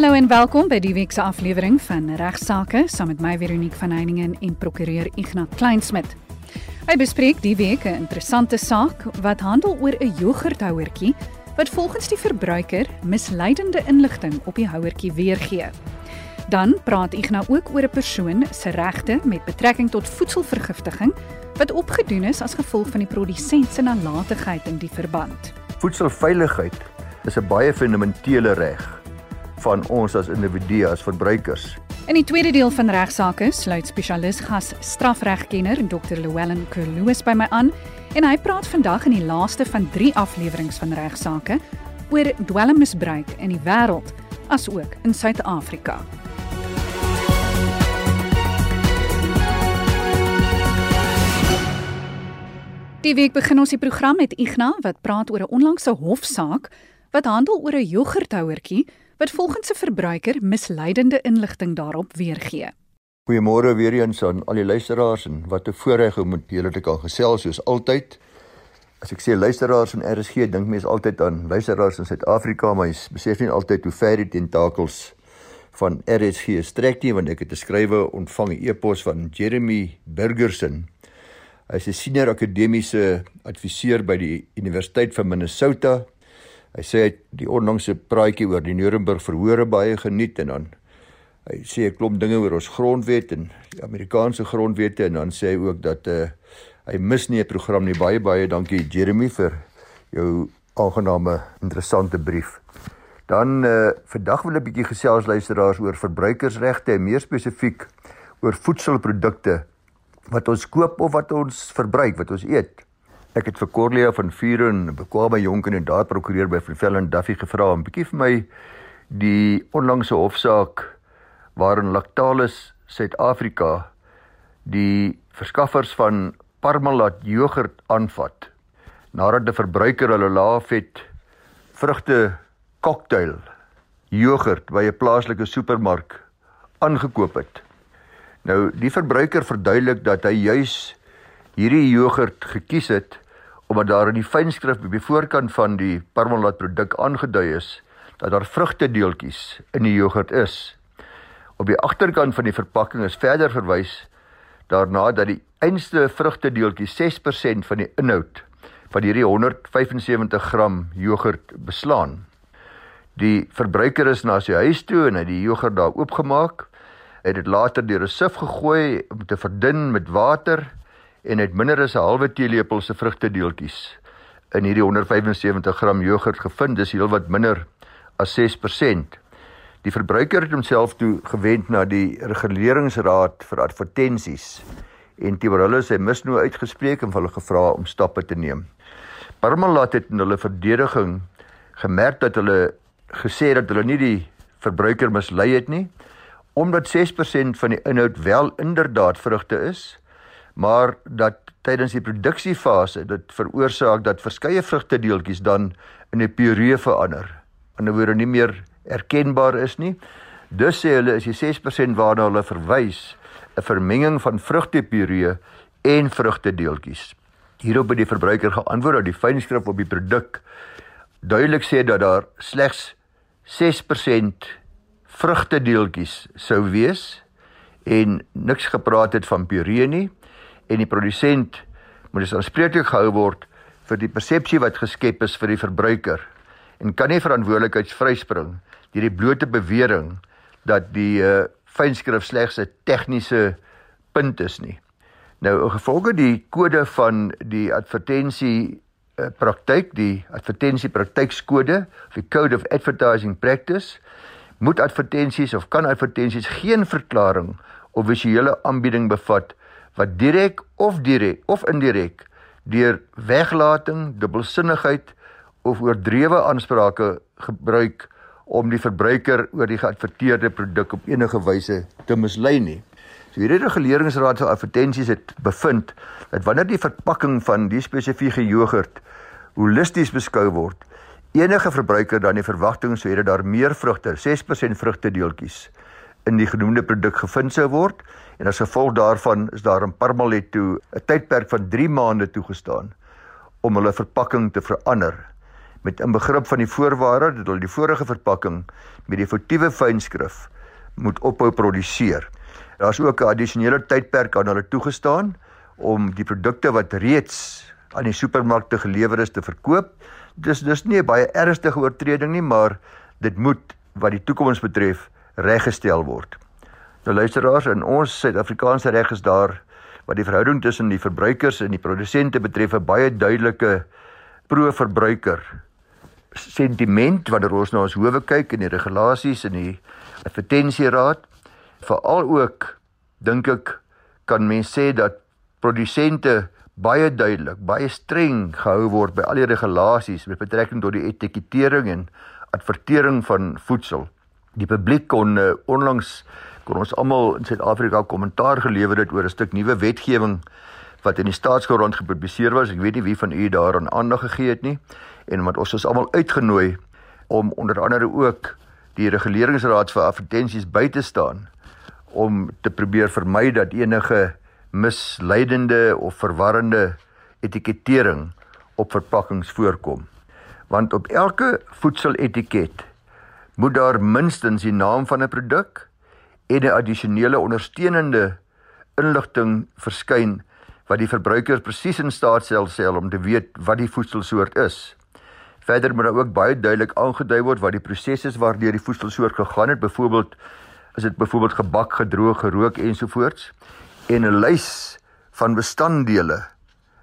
Hallo en welkom by die week se aflewering van Regsake saam met my Veronique van Heiningen en prokureur Ignat Kleinsmid. Hy bespreek die week 'n interessante saak wat handel oor 'n jogurthouertjie wat volgens die verbruiker misleidende inligting op die houertjie weergee. Dan praat Ignat ook oor 'n persoon se regte met betrekking tot voedselvergiftiging wat opgedoen is as gevolg van die produsent se nalatigheid in die verband. Voedselveiligheid is 'n baie fundamentele reg van ons as individue as verbruikers. In die tweede deel van regsaake sluit spesialis gas strafregkenner Dr. Llewellyn Kerloos by my aan en hy praat vandag in die laaste van 3 afleweringe van regsaake oor dwelmmisbruik in die wêreld asook in Suid-Afrika. Die week begin ons die program met Igna wat praat oor 'n onlangse hofsaak wat handel oor 'n jogurthouertjie wat volgens 'n verbruiker misleidende inligting daarop weergee. Goeiemôre weer eens aan al die luisteraars en wat 'n voorreg om met julle te kan gesels soos altyd. As ek sê luisteraars en RSG, dink mense altyd aan luisteraars in Suid-Afrika, maar jy besef nie altyd hoe ver die tentakels van RSG strek nie want ek het 'n skrywe ontvang 'n e-pos van Jeremy Burgerson. Hy is 'n senior akademiese adviseur by die Universiteit van Minnesota Hy sê die onlangse praatjie oor die Nuremberg verhore baie geniet en dan hy sê 'n klomp dinge oor ons grondwet en die Amerikaanse grondwette en dan sê hy ook dat uh, hy mis nie 'n program nie. Baie baie dankie Jeremy vir jou aangename interessante brief. Dan uh, vandag wil ek 'n bietjie gesels luisteraars oor verbruikersregte en meer spesifiek oor voedselprodukte wat ons koop of wat ons verbruik, wat ons eet. Ek het vir Corlia van Vuren, bekwame jong kandidaat prokureur by Vervel en Duffy gevra om bietjie vir my die onlangse hofsaak waarin Lactalis Suid-Afrika die verskaffers van Parmalat jogurt aanvat nadat 'n verbruiker hulle laafet vrugte koktail jogurt by 'n plaaslike supermark aangekoop het. Nou die verbruiker verduidelik dat hy juis hierdie jogurt gekies het omdat daar in die fynskrif op die voorkant van die Parmalat produk aangedui is dat daar vrugtedeeltjies in die jogurt is. Op die agterkant van die verpakking is verder verwys daarna dat die einste vrugtedeeltjie 6% van die inhoud van hierdie 175 gram jogurt beslaan. Die verbruiker is na sy huis toe en hy die jogurt daar oopgemaak. Het dit later deur 'n sif gegooi om te verdun met water en het minder as 'n halwe teelepel se vrugtedeeltjies in hierdie 175 gram jogurt gevind. Dis heelwat minder as 6%. Die verbruiker het homself toe gewend na die reguleringsraad vir advertensies en teenoor hulle sy misnoo uitgespreek en hulle gevra om stappe te neem. Parmalat het in hulle verdediging gemerk dat hulle gesê dat hulle nie die verbruiker mislei het nie omdat 6% van die inhoud wel inderdaad vrugte is maar dat tydens die produksiefase dit veroorsaak dat verskeie vrugtedeeltjies dan in 'n puree verander. 'n woorde nie meer erkenbaar is nie. Dus sê hulle is die 6% waarna hulle verwys 'n vermenging van vrugtepuree en vrugtedeeltjies. Hierop het die verbruiker geantwoord dat die fynskrif op die produk duidelik sê dat daar slegs 6% vrugtedeeltjies sou wees en niks gepraat het van puree nie en die produsent moet dus aanspreeklik gehou word vir die persepsie wat geskep is vir die verbruiker en kan nie verantwoordelikheid vryspring deur die blote bewering dat die uh, fynskrif slegs 'n tegniese punt is nie. Nou gevolge die kode van die advertensie uh, praktyk, die advertensie praktykskode, die Code of Advertising Practice, moet advertensies of kan advertensies geen verklaring of visuele aanbieding bevat wat direk of direk of indirek deur weglating, dubbelsinnigheid of oordrewe aansprake gebruik om die verbruiker oor die geadverteerde produk op enige wyse te mislei nie. So hierdie reguleringsraad vir advertensies het bevind dat wanneer die verpakking van die spesifieke jogurt holisties beskou word, enige verbruiker dan die verwagting sou hê dat daar meer vrugte, 6% vrugtedeeltjies in die genoemde produk gevind sou word en as gevolg daarvan is daar in Parmalat toe 'n tydperk van 3 maande toegestaan om hulle verpakking te verander met 'n begrip van die voorwaarde dat hulle die vorige verpakking met die foutiewe fynskrif moet ophou produseer. Daar's ook 'n addisionele tydperk aan hulle toegestaan om die produkte wat reeds aan die supermarkte gelewer is te verkoop. Dis dis nie 'n baie ernstige oortreding nie, maar dit moet wat die toekoms betref reggestel word. Nou luisteraars, in ons Suid-Afrikaanse reg is daar wat die verhouding tussen die verbruikers en die produsente betref 'n baie duidelike pro-verbruiker sentiment wanneer ons na ons howe kyk en die regulasies en die advertensieraad. Veral ook dink ek kan mens sê dat produsente baie duidelik, baie streng gehou word by al die regulasies met betrekking tot die etikettering en advertering van voedsel. Die publiek kon uh, onlangs kon ons almal in Suid-Afrika kommentaar gelewer het oor 'n stuk nuwe wetgewing wat in die staatskoerant gepubliseer was. Ek weet nie wie van u daaraan aandag gegee het nie en wat ons is almal uitgenooi om onder andere ook die reguleringsraad vir advertensies by te staan om te probeer vermy dat enige misleidende of verwarrende etikettering op verpakkings voorkom want op elke voedseletiket moet daar minstens die naam van 'n produk en 'n addisionele ondersteunende inligting verskyn wat die verbruiker presies in staat stel sel om te weet wat die voedselsoort is. Verder moet daar ook baie duidelik aangedui word wat die proses is waardeur die voedselsoort gegaan het, byvoorbeeld is dit byvoorbeeld gebak, gedroog, gerook ensovoorts. En 'n lys van bestanddele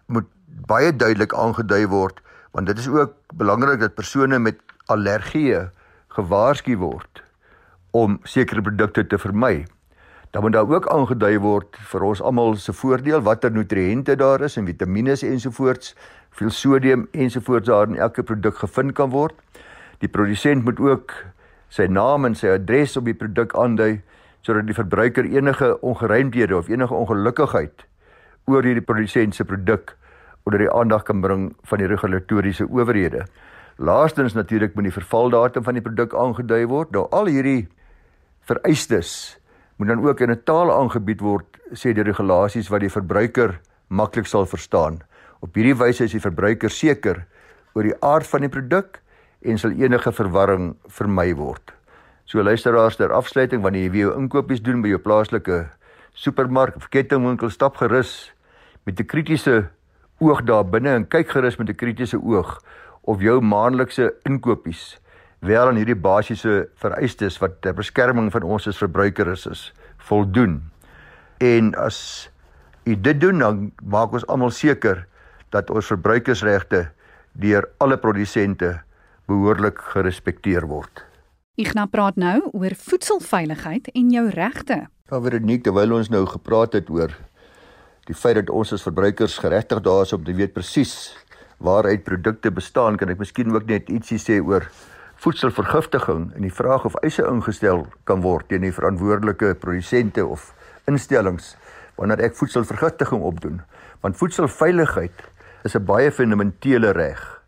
moet baie duidelik aangedui word want dit is ook belangrik dat persone met allergieë gewaarsku word om sekere produkte te vermy. Dan moet daar ook aangedui word vir ons almal se voordeel watter nutriënte daar is en vitamiene ensovoorts, veel sodium ensovoorts daar in elke produk gevind kan word. Die produsent moet ook sy naam en sy adres op die produk aandui sodat die verbruiker enige ongeruimdhede of enige ongelukkigheid oor hierdie produsent se produk onder die aandag kan bring van die regulatoriese owerhede. Laastens natuurlik moet die vervaldatum van die produk aangedui word. Nou al hierdie vereistes moet dan ook in 'n taal aangebied word, sê die regulasies wat die verbruiker maklik sal verstaan. Op hierdie wyse is die verbruiker seker oor die aard van die produk en sal enige verwarring vermy word. So luisteraars ter afsluiting wanneer jy weer jou inkopies doen by jou plaaslike supermark of kettingwinkel stap gerus met 'n kritiese oog daar binne en kyk gerus met 'n kritiese oog of jou maandelikse inkopies wel aan hierdie basiese vereistes wat ter beskerming van ons as verbruikers is, voldoen. En as u dit doen dan maak ons almal seker dat ons verbruikersregte deur alle produsente behoorlik gerespekteer word. Ignas praat nou oor voedselveiligheid en jou regte. Ja, Veronique, terwyl ons nou gepraat het oor die feit dat ons as verbruikers geregtig daar is om te weet presies waaruit produkte bestaan, kan ek miskien ook net ietsie sê oor voedselvergiftiging en die vraag of eise ingestel kan word teen die verantwoordelike produsente of instellings wanneer ek voedselvergiftiging opdoen. Want voedselveiligheid is 'n baie fundamentele reg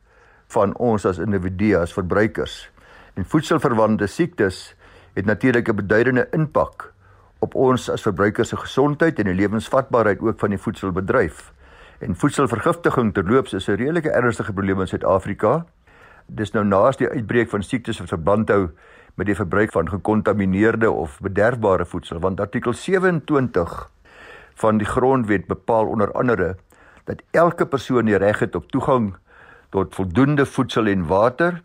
van ons as individue as verbruikers. En voedselverwante siektes het natuurlik 'n beduidende impak op ons as verbruikers se gesondheid en die lewensvatbaarheid ook van die voedselbedryf. En voedselvergiftiging terloops is 'n redelike ernstige probleem in Suid-Afrika. Dis nou naas die uitbreek van siektes wat verband hou met die verbruik van gekontamineerde of bederfbare voedsel, want artikel 27 van die grondwet bepaal onder andere dat elke persoon die reg het op toegang tot voldoende voedsel en water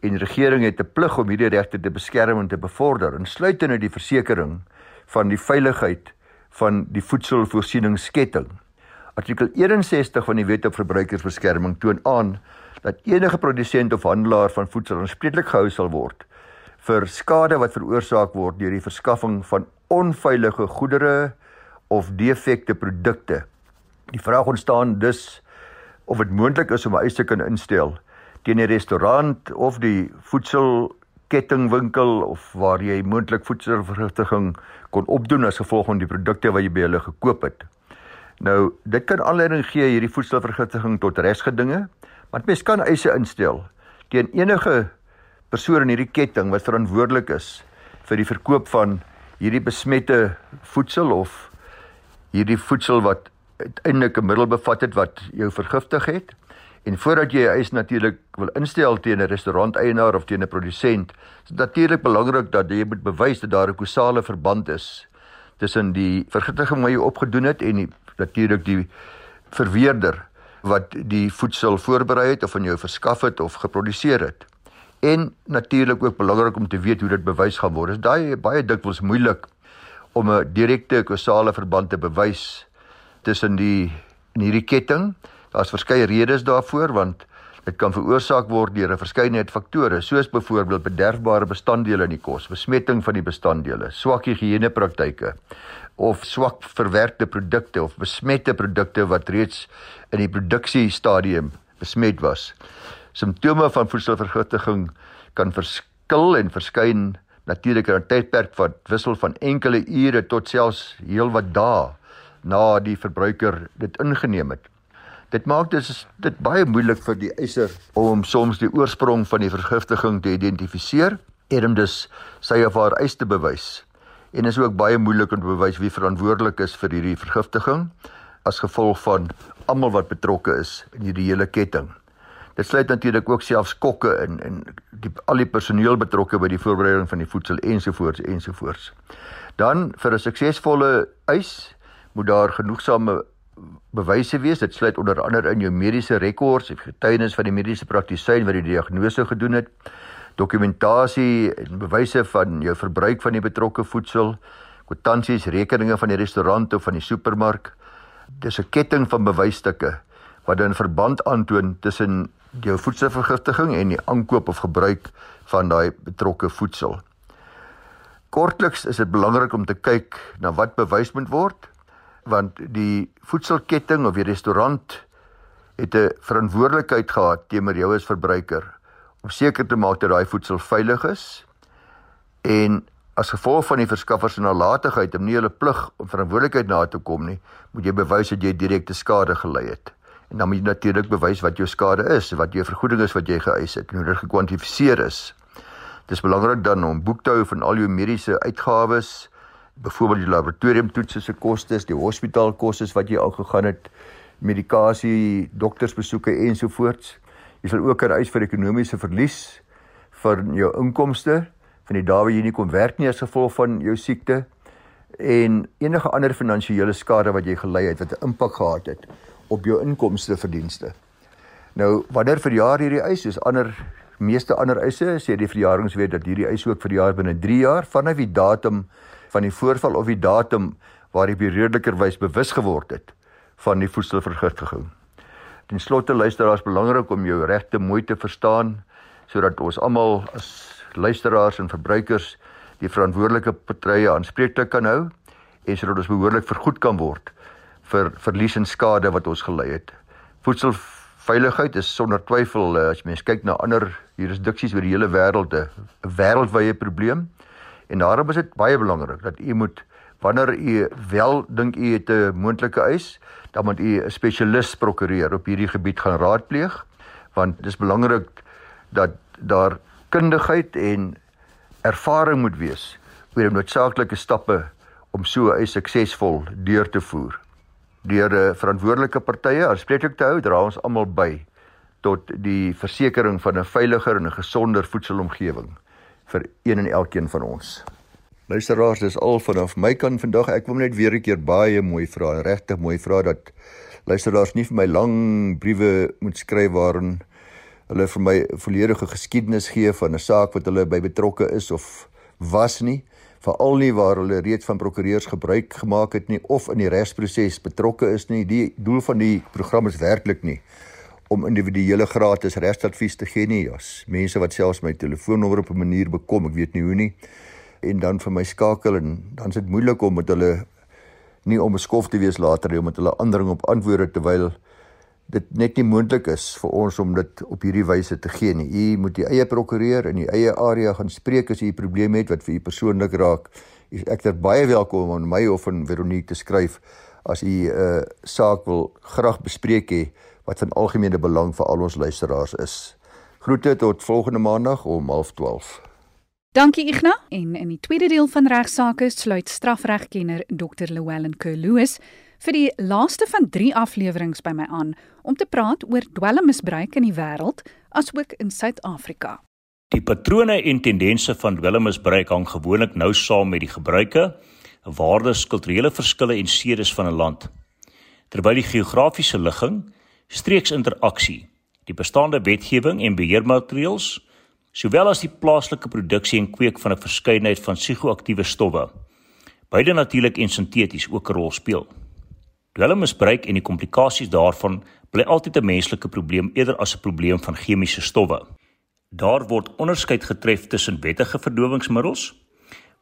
en regering het 'n plig om hierdie regte te beskerm en te bevorder, insluitende die versekering van die veiligheid van die voedselvoorsieningsketting. Artikel 61 van die Wet op Verbruikersbeskerming toon aan dat enige produsent of handelaar van voedsel aanspreeklik gehou sal word vir skade wat veroorsaak word deur die verskaffing van onveilige goedere of defekte produkte. Die vraag ontstaan dus of dit moontlik is om 'n eis te kan instel teen 'n restaurant of die voedsel kettingwinkel of waar jy moontlik voedselvergiftiging kon opdoen as gevolg van die produkte wat jy by hulle gekoop het. Nou, dit kan aanleiding gee hierdie voedselvergiftiging tot regsgedinge, want mens kan eise instel teen enige persoon in hierdie ketting wat verantwoordelik is vir die verkoop van hierdie besmette voedsel of hierdie voedsel wat uiteindelik 'n middel bevat het wat jou vergiftig het. En voordat jy 'n eis natuurlik wil instel teen 'n restauranteienaar of teen 'n produsent, is dit natuurlik belangrik dat jy moet bewys dat daar 'n kausale verband is tussen die vergiftiging wat jy opgedoen het en natuurlik die verweerder wat die voedsel voorberei het of aan jou verskaf het of geproduseer het. En natuurlik ook belangrik om te weet hoe dit bewys gaan word. Dit is daai baie dikwels moeilik om 'n direkte kausale verband te bewys tussen die in hierdie ketting. Daar's verskeie redes daarvoor want dit kan veroorsaak word deur 'n verskeidenheid faktore soos byvoorbeeld bederfbare bestanddele in die kos, besmetting van die bestanddele, swak higiënepraktyke of swak verwerkte produkte of besmette produkte wat reeds in die produksiestadium besmet was. Simptome van voedselvergiftiging kan verskil en verskyn natuurlik in 'n tydperk wat wissel van enkele ure tot selfs heelwat dae na die verbruiker dit ingeneem het. Dit maak dit dit baie moeilik vir die eiser om soms die oorsprong van die vergiftiging te identifiseer en om dus sy of haar eis te bewys. En is ook baie moeilik om te bewys wie verantwoordelik is vir hierdie vergiftiging as gevolg van almal wat betrokke is in hierdie hele ketting. Dit sluit natuurlik ook selfs kokke in en die al die personeel betrokke by die voorbereiding van die voedsel ensovoorts ensovoorts. Dan vir 'n suksesvolle eis moet daar genoegsame bewyse wees. Dit sluit onder andere in jou mediese rekords, getuienis van die mediese praktisyn wat die diagnose gedoen het, dokumentasie en bewyse van jou verbruik van die betrokke voedsel, kwitansies, rekeninge van die restaurant of van die supermark. Dis 'n ketting van bewysstukke wat dan verband aantoon tussen jou voedselvergiftiging en die aankoop of gebruik van daai betrokke voedsel. Kortliks is dit belangrik om te kyk na wat bewys moet word want die voedselketting of die restaurant het 'n verantwoordelikheid gehad teenoor jou as verbruiker om seker te maak dat daai voedsel veilig is en as gevolg van die verskaffer se nalatigheid om nie hulle plig om verantwoordelikheid na te kom nie, moet jy bewys dat jy direkte skade gelei het. En dan moet jy natuurlik bewys wat jou skade is, wat jou vergoeding is wat jy geëis het en hoe dit gekwantifiseer is. Dit is belangrik dan om boek te hou van al jou mediese uitgawes, byvoorbeeld die laboratoriumtoetse se kostes, die hospitaalkoste wat jy al gegaan het, medikasie, doktersbesoeke ensovoorts. Jy sal ook 'n eis vir ekonomiese verlies vir jou inkomste van die dae wat jy nie kon werk nie as gevolg van jou siekte en enige ander finansiële skade wat jy gelei het wat 'n impak gehad het op jou inkomste verdienste. Nou, wanneer verjaar hierdie eis? Soos ander meeste ander eise, sê die verjaringswet dat hierdie eis ook verjaar binne 3 jaar vanaf die datum van die voorval of die datum waar jy redelikeerwys bewus geword het van die voedselvergiftiging. Ten slotte luisteraars belangrik om jou regte mooi te verstaan sodat ons almal as luisteraars en verbruikers die verantwoordelike partye aanspreeklik kan hou en sodat ons behoorlik vergoed kan word vir verlies en skade wat ons gelei het. Voedselveiligheid is sonder twyfel eh, as mens kyk na ander jurisdiksies oor die hele wêreld 'n wêreldwye probleem. En daarom is dit baie belangrik dat u moet wanneer u wel dink u het 'n moontlike eis, dan moet u 'n spesialis prokureur op hierdie gebied gaan raadpleeg want dit is belangrik dat daar kundigheid en ervaring moet wees oor die noodsaaklike stappe om so 'n suksesvol deur te voer. Deur verantwoordelike partye aanspreeklik te hou, dra ons almal by tot die versekering van 'n veiliger en 'n gesonder voedselomgewing vir een en elkeen van ons. Luisteraars, dis al vanaf my kant vandag. Ek wil net weer 'n keer baie mooi vra, regtig mooi vra dat luisteraars nie vir my lang briewe moet skryf waarin hulle vir my volledige geskiedenis gee van 'n saak wat hulle by betrokke is of was nie, veral nie waar hulle reeds van prokureurs gebruik gemaak het nie of in die regsproses betrokke is nie. Die doel van die program is werklik nie om individuele gratis regsadvies te gee nie. Jas, mense wat selfs my telefoonnommer op 'n manier bekom, ek weet nie hoe nie. En dan vir my skakel en dan is dit moeilik om met hulle nie om beskof te wees later nie om met hulle aandring op antwoorde terwyl dit net nie moontlik is vir ons om dit op hierdie wyse te gee nie. U moet die eie prokureur in die eie area gaan spreek as u 'n probleem het wat vir u persoonlik raak. Ek is baie welkom om my of aan Veronique te skryf as u 'n uh, saak wil graag bespreek hê wat van algemene belang vir al ons luisteraars is. Groete tot volgende maandag om 12:30. Dankie Ignas. En in die tweede deel van regsaake sluit strafregkenner Dr. Llewellyn Kerloos vir die laaste van 3 afleweringe by my aan om te praat oor dwelmmisbruik in die wêreld asook in Suid-Afrika. Die patrone en tendense van dwelmmisbruik hang gewoonlik nou saam met die gebruike, waardes, kulturele verskille en sedes van 'n land. Terwyl die geografiese ligging, streeksinteraksie, die bestaande wetgewing en beheermaatreëls sowel as die plaaslike produksie en kweek van 'n verskeidenheid van psigoaktiewe stowwe. Beide natuurlik en sinteties ook 'n rol speel. Dwelmmisbruik en die komplikasies daarvan bly altyd 'n menslike probleem eerder as 'n probleem van chemiese stowwe. Daar word onderskeid getref tussen wettige verdowingsmiddels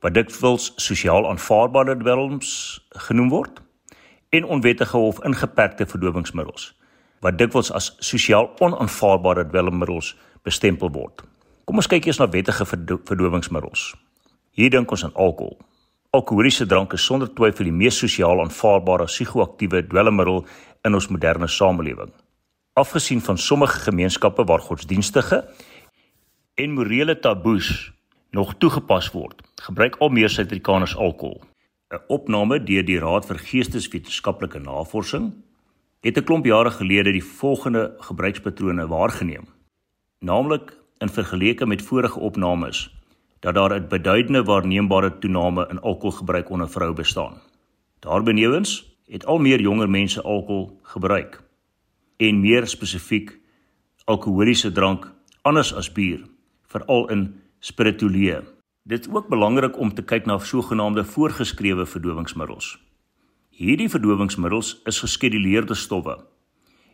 wat dikwels sosiaal aanvaarbare dwelms genoem word en onwettige of ingeperkte verdowingsmiddels wat dikwels as sosiaal onaanvaarbare dwelmmiddels bestempel word. Kom ons kyk eers na wettige verdowingsmiddels. Hier dink ons aan alkohol. Alkoholiese drank is sonder twyfel die mees sosiaal aanvaarbare psigoaktiewe dwelmmiddel in ons moderne samelewing. Afgesien van sommige gemeenskappe waar godsdienstige en morele taboes nog toegepas word, gebruik al meer Suid-Afrikaners alkohol. 'n Opname deur die Raad vir Geesteswetenskaplike Navorsing het 'n klomp jare gelede die volgende gebruikspatrone waargeneem. Naamlik in vergelyking met vorige opnames dat daar 'n beduidende waarneembare toename in alkoholgebruik onder vroue bestaan. Daarbenewens het al meer jonger mense alkohol gebruik en meer spesifiek alkoholiese drank anders as bier, veral in spirituele. Dit is ook belangrik om te kyk na sogenaamde voorgeskrewe verdowingsmiddels. Hierdie verdowingsmiddels is geskeduleerde stowwe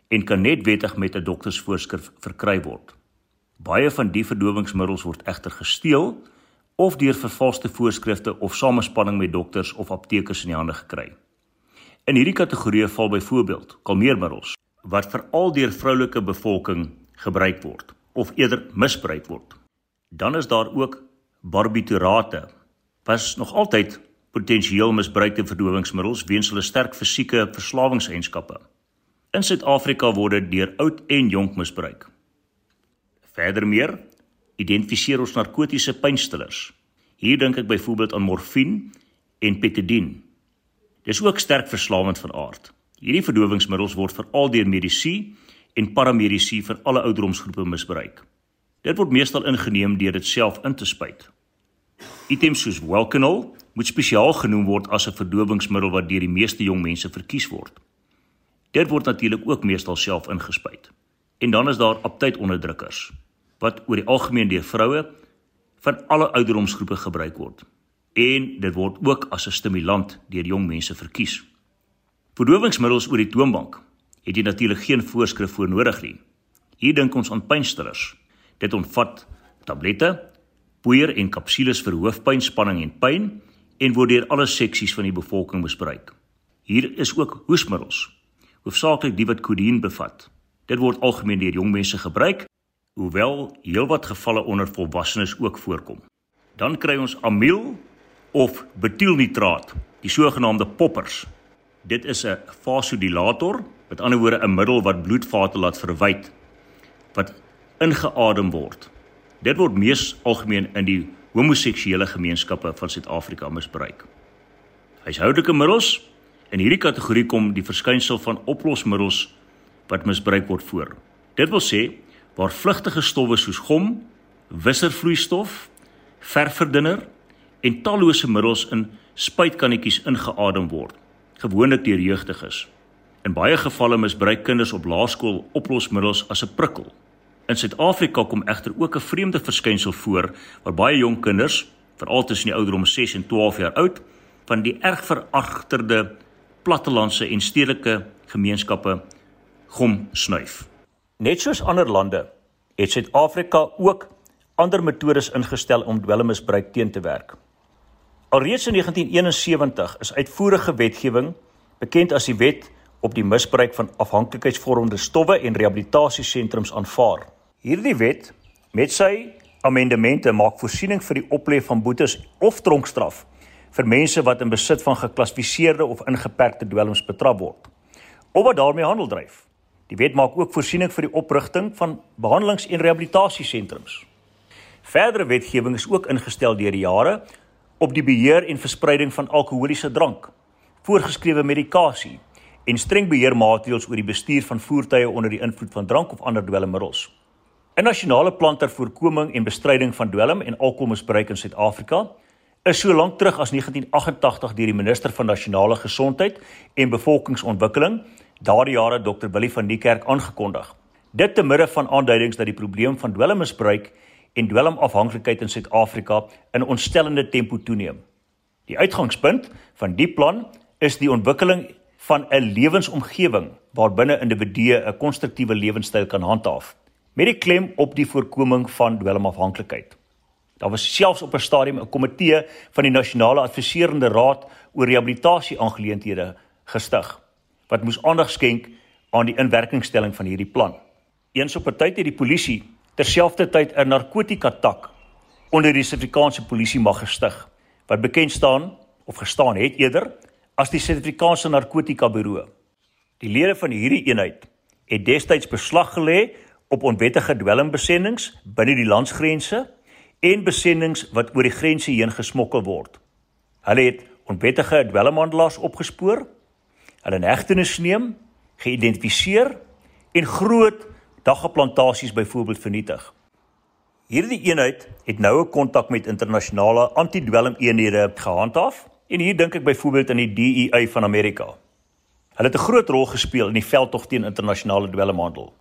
en kan net wettig met 'n doktersvoorskrif verkry word. Baie van die verdowingsmiddels word egter gesteel of deur vervalste voorskrifte of samespanning met dokters of aptekers in die hande gekry. In hierdie kategorie val byvoorbeeld kalmeermiddels wat veral deur vroulike bevolking gebruik word of eerder misbruik word. Dan is daar ook barbiturate was nog altyd potensieel misbruikte verdowingsmiddels weens hulle sterk fisieke verslawingseienskappe. In Suid-Afrika word dit deur oud en jonk misbruik. Verdermeer identifiseer ons narkotiese pynstillers. Hier dink ek byvoorbeeld aan morfine en petidin. Dis ook sterk verslawend van aard. Hierdie verdowingsmiddels word veral deur medisy en paramedisy vir alle ouderdomsgroepe misbruik. Dit word meestal ingeneem deur dit self in te spuit. Items soos Welcanol moet spesiaal genoem word as 'n verdowingsmiddel wat deur die meeste jong mense verkies word. Dit word natuurlik ook meestal self ingespuit. En dan is daar aptydonderdrukkers wat oor die algemeen deur vroue van alle ouderdomsgroepe gebruik word. En dit word ook as 'n stimulant deur jong mense verkies. Verdowingsmiddels oor die toonbank het jy natuurlik geen voorskrif voor nodig nie. Hier dink ons aan pynstillers. Dit omvat tablette, poeier en kapsules vir hoofpyn, spanning en pyn en word deur alle seksies van die bevolking misbruik. Hier is ook hoesmiddels, hoofsaaklik die wat kodien bevat. Dit word algemeen deur jong mense gebruik hoewel heelwat gevalle onder volwassenes ook voorkom. Dan kry ons amiel of betielnitraat, die sogenaamde poppers. Dit is 'n vasodilator, met ander woorde 'n middel wat bloedvate laat verwyd wat ingeadem word. Dit word mees algemeen in die homoseksuele gemeenskappe van Suid-Afrika misbruik. Huishoudelike middels in hierdie kategorie kom die verskynsel van oplosmiddels wat misbruik word voor. Dit wil sê waar vlugtige stowwe soos gom, wisservloeistof, verfverdunner en tallose middels in spuitkannetjies ingeadem word, gewoonlik deur jeugdiges. In baie gevalle misbruik kinders op laerskool oplosmiddels as 'n prikkel. In Suid-Afrika kom egter ook 'n vreemde verskynsel voor waar baie jong kinders, veral tussen die ouderdom 6 en 12 jaar oud, van die erg veragterde plattelandse en stedelike gemeenskappe gom snuif. Net soos ander lande het Suid-Afrika ook ander metodes ingestel om dwelmmisbruik teen te werk. Alreeds in 1971 is uitvoerige wetgewing bekend as die Wet op die misbruik van afhanklikheidsvormende stowwe en rehabilitasiesentrums aanvaar. Hierdie wet met sy amendemente maak voorsiening vir die oplê van boetes of tronkstraf vir mense wat in besit van geklassifiseerde of ingeperkte dwelms betrap word of wat daarmee handel dryf. Die wet maak ook voorsiening vir die oprigting van behandelings- en rehabilitasiesentrums. Verdere wetgewing is ook ingestel deur die jare op die beheer en verspreiding van alkoholiese drank, voorgeskrewe medikasie en streng beheermaatreëls oor die bestuur van voertuie onder die invloed van drank of ander dwelmmiddels. 'n Nasionale plan ter voorkoming en bestryding van dwelm en alkoholmisbruik in Suid-Afrika is so lank terug as 1988 deur die minister van nasionale gesondheid en bevolkingsontwikkeling, daardie jare Dr. Willie van die Kerk aangekondig. Dit te midde van aanduidings dat die probleem van dwelmmisbruik en dwelmafhanklikheid in Suid-Afrika in ontstellende tempo toeneem. Die uitgangspunt van die plan is die ontwikkeling van 'n lewensomgewing waarbinne individue 'n konstruktiewe lewenstyl kan handhaaf met die klem op die voorkoming van dwelmafhanklikheid. Daar was selfs op 'n stadium 'n komitee van die Nasionale Adviserende Raad oor Rehabilitasie aangeleenthede gestig wat moes aandag skenk aan die inwerkingstelling van hierdie plan. Eens op 'n tyd het die polisie terselfdertyd 'n narkotika tak onder die Suid-Afrikaanse polisie mag gestig wat bekend staan of gestaan het eerder as die Suid-Afrikaanse Narkotika Buro. Die lede van hierdie eenheid het destyds beslag gelê op onwettige dwelmbesendings binne die landsgrense en besendings wat oor die grense heen gesmokkel word. Hulle het onwettige dwelmhandelaars opgespoor, hulle in hegtenis neem, geïdentifiseer en groot daggeplantasies byvoorbeeld vernietig. Hierdie eenheid het noue kontak met internasionale antidwelmeenhede gehandhaaf En hier dink ek byvoorbeeld aan die DEA van Amerika. Hulle het 'n groot rol gespeel in die veldtog teen internasionale dwelmhandel.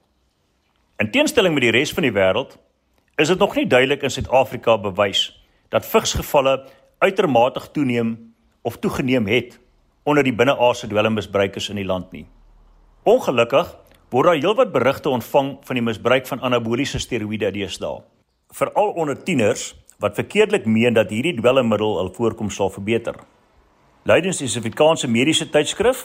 In teenstelling met die res van die wêreld, is dit nog nie duidelik in Suid-Afrika bewys dat vigsgevalle uitermate toeneem of toegeneem het onder die binneaardse dwelmmisbruikers in die land nie. Ongelukkig word daar heelwat berigte ontvang van die misbruik van anaboliese steroïde deesdae, veral onder tieners wat verkeerdelik meen dat hierdie dwelmmiddel hul voorkoms sal verbeter. Leidens die Suid-Afrikaanse Mediese Tydskrif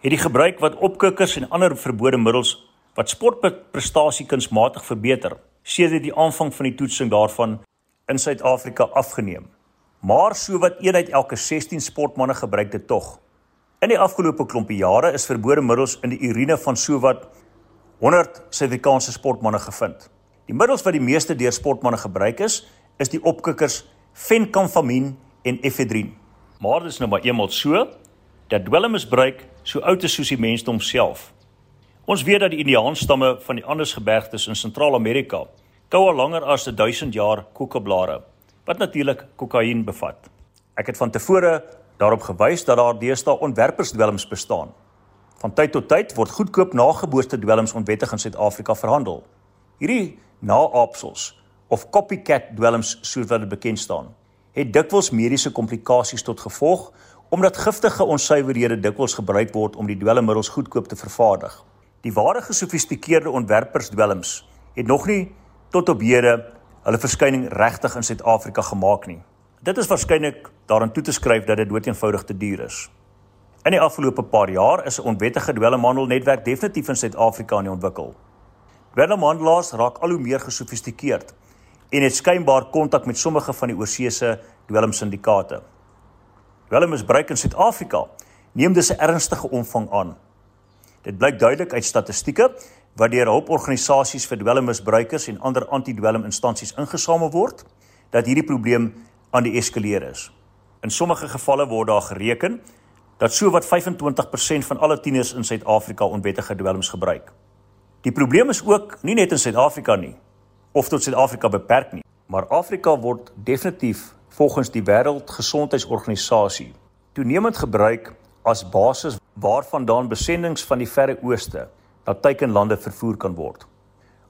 het die gebruik wat opkikkers en ander verbode middels wat sportprestasie kunsmatig verbeter, sedert die aanvang van die toetsing daarvan in Suid-Afrika afgeneem. Maar sowat een uit elke 16 sportmense gebruik dit tog. In die afgelope klompie jare is verbode middels in die urine van sowat 100 Suid-Afrikaanse sportmense gevind. Die middels wat die meeste deur sportmense gebruik is, is die opkikkers fenkamfamien en efedrin. Maar dit is nou maar eenmal so dat dwelmmisbruik so oud is soos die mensdom self. Ons weet dat die Indiaanstamme van die Andes gebergtes in Sentraal-Amerika kou al langer as 1000 jaar kokeblare wat natuurlik kokain bevat. Ek het van tevore daarop gewys dat daar deesdae ontwerpersdwelms bestaan. Van tyd tot tyd word goedkoop nageboorte dwelms onwettig in Suid-Afrika verhandel. Hierdie naaapsels of copycat dwelms soos wat dit bekend staan het dikwels mediese komplikasies tot gevolg omdat giftige onsuiverhede dikwels gebruik word om die dwelmmiddels goedkoop te vervaardig. Die ware gesofistikeerde ontwerpers dwelms het nog nie tot op hede hulle verskyning regtig in Suid-Afrika gemaak nie. Dit is waarskynlik daaraan toe te skryf dat dit doeteenvoudig te duur is. In die afgelope paar jaar is 'n onwettige dwelmhandel netwerk definitief in Suid-Afrika ontwikkel. Dwelmhandelaars raak al hoe meer gesofistikeerd en het skynbaar kontak met sommige van die oorseese dwelmsyndikaate. Dwelmmisbruik in Suid-Afrika neem dus 'n ernstige omvang aan. Dit blyk duidelik uit statistieke wat deur hulporganisasies vir dwelmmisbruikers en ander antidwelminstansies ingesamel word dat hierdie probleem aan die eskaleer is. In sommige gevalle word daar gereken dat sowat 25% van alle tieners in Suid-Afrika onwettige dwelms gebruik. Die probleem is ook nie net in Suid-Afrika nie, of tot Suid-Afrika beperk nie, maar Afrika word definitief volgens die Wêreldgesondheidsorganisasie toenemend gebruik as basis waarvandaan besendings van die Verre Ooste na teikenlande vervoer kan word.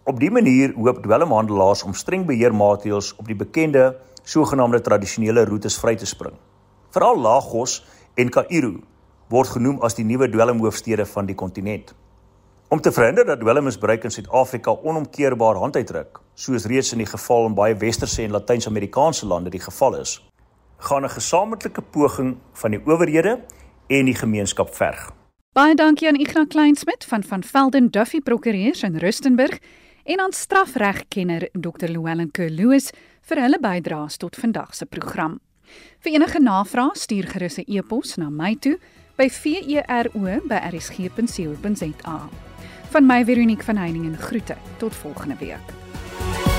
Op dië manier hoop dwelmhandelaars om streng beheermaatreëls op die bekende sogenaamde tradisionele roetes vry te spring. Veral Lagos en Kaïro word genoem as die nuwe dwelmhoofstede van die kontinent. Om te verhinder dat dwelmmisbruik in Suid-Afrika onomkeerbaar hand uitdruk, soos reeds in die geval in baie westerse en Latyns-Amerikaanse lande die geval is, gaan 'n gesamentlike poging van die owerhede en die gemeenskap verg. Baie dankie aan Ignas Kleinsmid van van Velden Duffy Prokureurs in Rustenburg en aan strafregkenner Dr. Llewellyn Kerloos vir hulle bydraes tot vandag se program. Vir enige navrae stuur gerus 'n e-pos na my toe by vero@rsg.co.za. Van my Veronique van Heiningen groete. Tot volgende week.